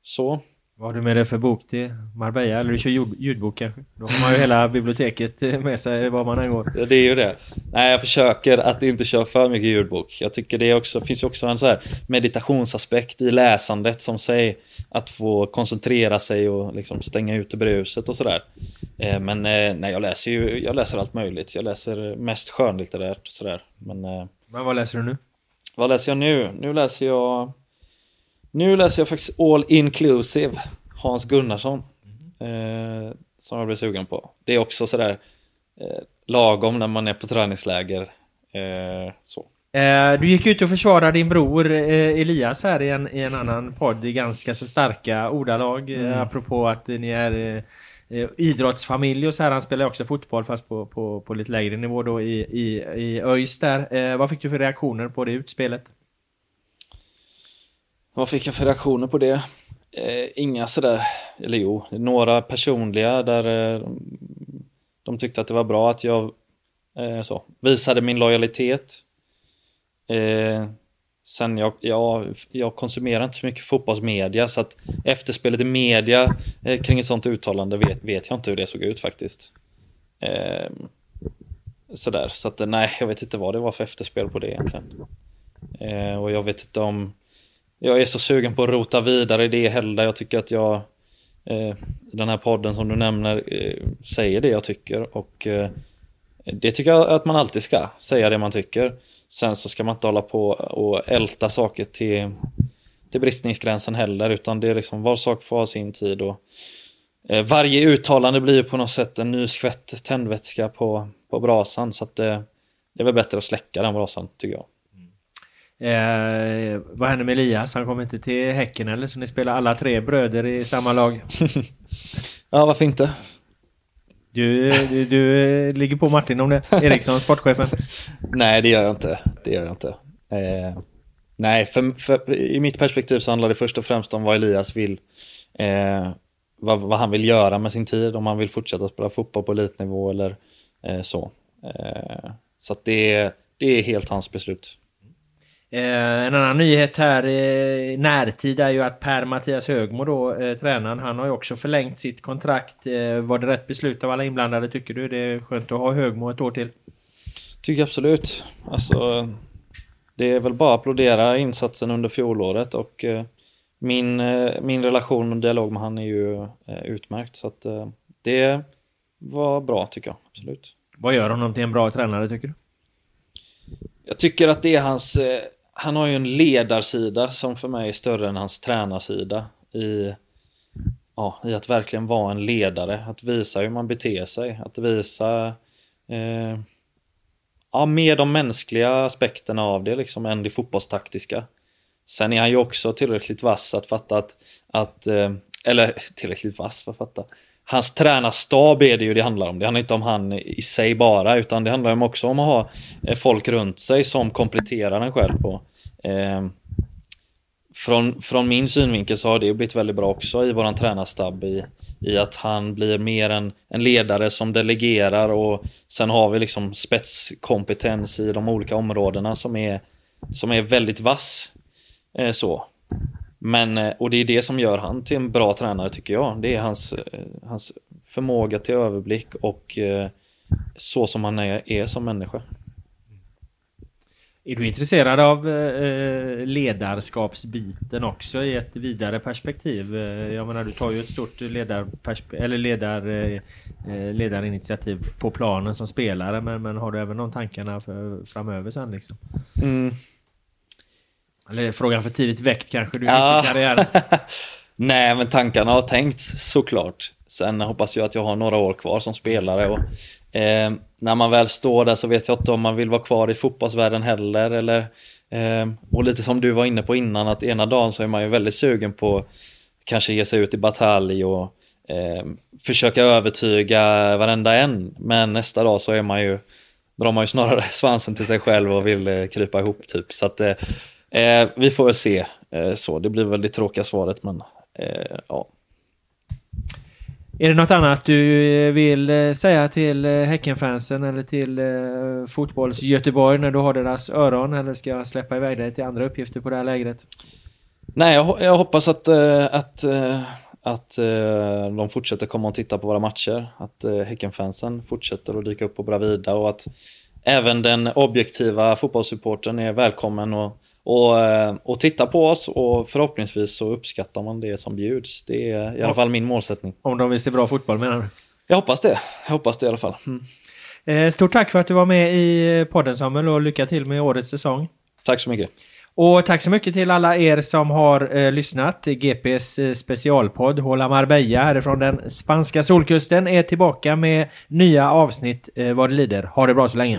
så, vad har du med dig för bok till Marbella? Eller du kör ljud, ljudbok kanske? Då har man ju hela biblioteket med sig var man än går. Ja, det är ju det. Nej, jag försöker att inte köra för mycket ljudbok. Jag tycker det också, finns ju också en så här meditationsaspekt i läsandet som säger att få koncentrera sig och liksom stänga ute bruset och sådär. Eh, men eh, nej, jag läser ju jag läser allt möjligt. Jag läser mest skönlitterärt och sådär. Men, eh, men vad läser du nu? Vad läser jag nu? Nu läser jag nu läser jag faktiskt All Inclusive, Hans Gunnarsson. Mm. Eh, som jag blev sugen på. Det är också sådär eh, lagom när man är på träningsläger. Eh, så. Eh, du gick ut och försvarade din bror eh, Elias här i en, i en annan podd i ganska så starka ordalag. Eh, mm. apropå att ni är idrottsfamilj och så här. Han spelar också fotboll fast på, på, på lite lägre nivå då i, i, i ÖIS där. vad fick du för reaktioner på det utspelet? Vad fick jag för reaktioner på det? Eh, inga sådär, eller jo, några personliga där eh, de tyckte att det var bra att jag eh, så, visade min lojalitet. Eh, sen jag, jag, jag konsumerar inte så mycket fotbollsmedia så att efterspelet i media eh, kring ett sånt uttalande vet, vet jag inte hur det såg ut faktiskt. Eh, sådär, så att nej, jag vet inte vad det var för efterspel på det egentligen. Eh, och jag vet inte om jag är så sugen på att rota vidare i det heller. Jag tycker att jag eh, den här podden som du nämner eh, säger det jag tycker och eh, det tycker jag att man alltid ska säga det man tycker. Sen så ska man inte hålla på och älta saker till, till bristningsgränsen heller utan det är liksom var sak får ha sin tid och eh, varje uttalande blir på något sätt en ny skvätt tändvätska på, på brasan så att det, det är väl bättre att släcka den brasan tycker jag. Eh, vad händer med Elias? Han kommer inte till Häcken eller? Så ni spelar alla tre bröder i samma lag? ja, varför inte? Du, du, du ligger på Martin om det. Eriksson, sportchefen. Nej, det gör jag inte. Det gör jag inte. Eh, nej, för, för, i mitt perspektiv så handlar det först och främst om vad Elias vill. Eh, vad, vad, han vill göra med sin tid, om han vill fortsätta spela fotboll på elitnivå eller eh, så. Eh, så det, det är helt hans beslut. Eh, en annan nyhet här i närtid är ju att Per-Mattias Högmo då, eh, tränaren, han har ju också förlängt sitt kontrakt. Eh, var det rätt beslut av alla inblandade tycker du? Det är skönt att ha Högmo ett år till. Tycker absolut. Alltså, det är väl bara att applådera insatsen under fjolåret och min, min relation och dialog med han är ju utmärkt. Så att det var bra tycker jag, absolut. Vad gör honom till en bra tränare tycker du? Jag tycker att det är hans han har ju en ledarsida som för mig är större än hans tränarsida i, ja, i att verkligen vara en ledare, att visa hur man beter sig, att visa eh, ja, mer de mänskliga aspekterna av det liksom än det fotbollstaktiska. Sen är han ju också tillräckligt vass att fatta att, att eh, eller tillräckligt vass för att fatta. Hans tränarstab är det ju det handlar om. Det handlar inte om han i sig bara, utan det handlar också om att ha eh, folk runt sig som kompletterar en själv på Eh, från, från min synvinkel så har det blivit väldigt bra också i våran tränarstab i, i att han blir mer en, en ledare som delegerar och sen har vi liksom spetskompetens i de olika områdena som är, som är väldigt vass. Eh, så. Men, eh, och det är det som gör han till en bra tränare tycker jag. Det är hans, eh, hans förmåga till överblick och eh, så som han är, är som människa. Är du intresserad av ledarskapsbiten också i ett vidare perspektiv? Jag menar, du tar ju ett stort eller ledar, ledarinitiativ på planen som spelare, men, men har du även de tankarna för, framöver sen liksom? Mm. Eller frågan för tidigt väckt kanske du ja. karriären? Nej, men tankarna har tänkt såklart. Sen hoppas jag att jag har några år kvar som spelare och Eh, när man väl står där så vet jag inte om man vill vara kvar i fotbollsvärlden heller. Eller, eh, och lite som du var inne på innan, att ena dagen så är man ju väldigt sugen på kanske ge sig ut i batalj och eh, försöka övertyga varenda en. Men nästa dag så är man ju, drar man ju snarare svansen till sig själv och vill eh, krypa ihop typ. Så att eh, eh, vi får väl se. så det blir väl det tråkiga svaret men ja. Är det något annat du eh, vill eh, säga till eh, Häckenfansen eller till Fotbolls Göteborg när du har deras öron eller ska jag släppa iväg dig till andra uppgifter på det här lägret? Nej, jag, jag hoppas att, att, att de fortsätter komma och titta på våra matcher. Att Häckenfansen fortsätter att dyka upp på Bravida och att även den objektiva fotbollssupporten är välkommen och och, eh, och titta på oss och förhoppningsvis så uppskattar man det som bjuds. Det är i alla fall min målsättning. Om de vill se bra fotboll menar du? Jag hoppas det. Jag hoppas det i alla fall. Mm. Eh, stort tack för att du var med i podden Samuel och lycka till med årets säsong. Tack så mycket. Och tack så mycket till alla er som har eh, lyssnat. GPs eh, specialpodd Håla Marbella härifrån den spanska solkusten är tillbaka med nya avsnitt eh, vad det lider. Ha det bra så länge.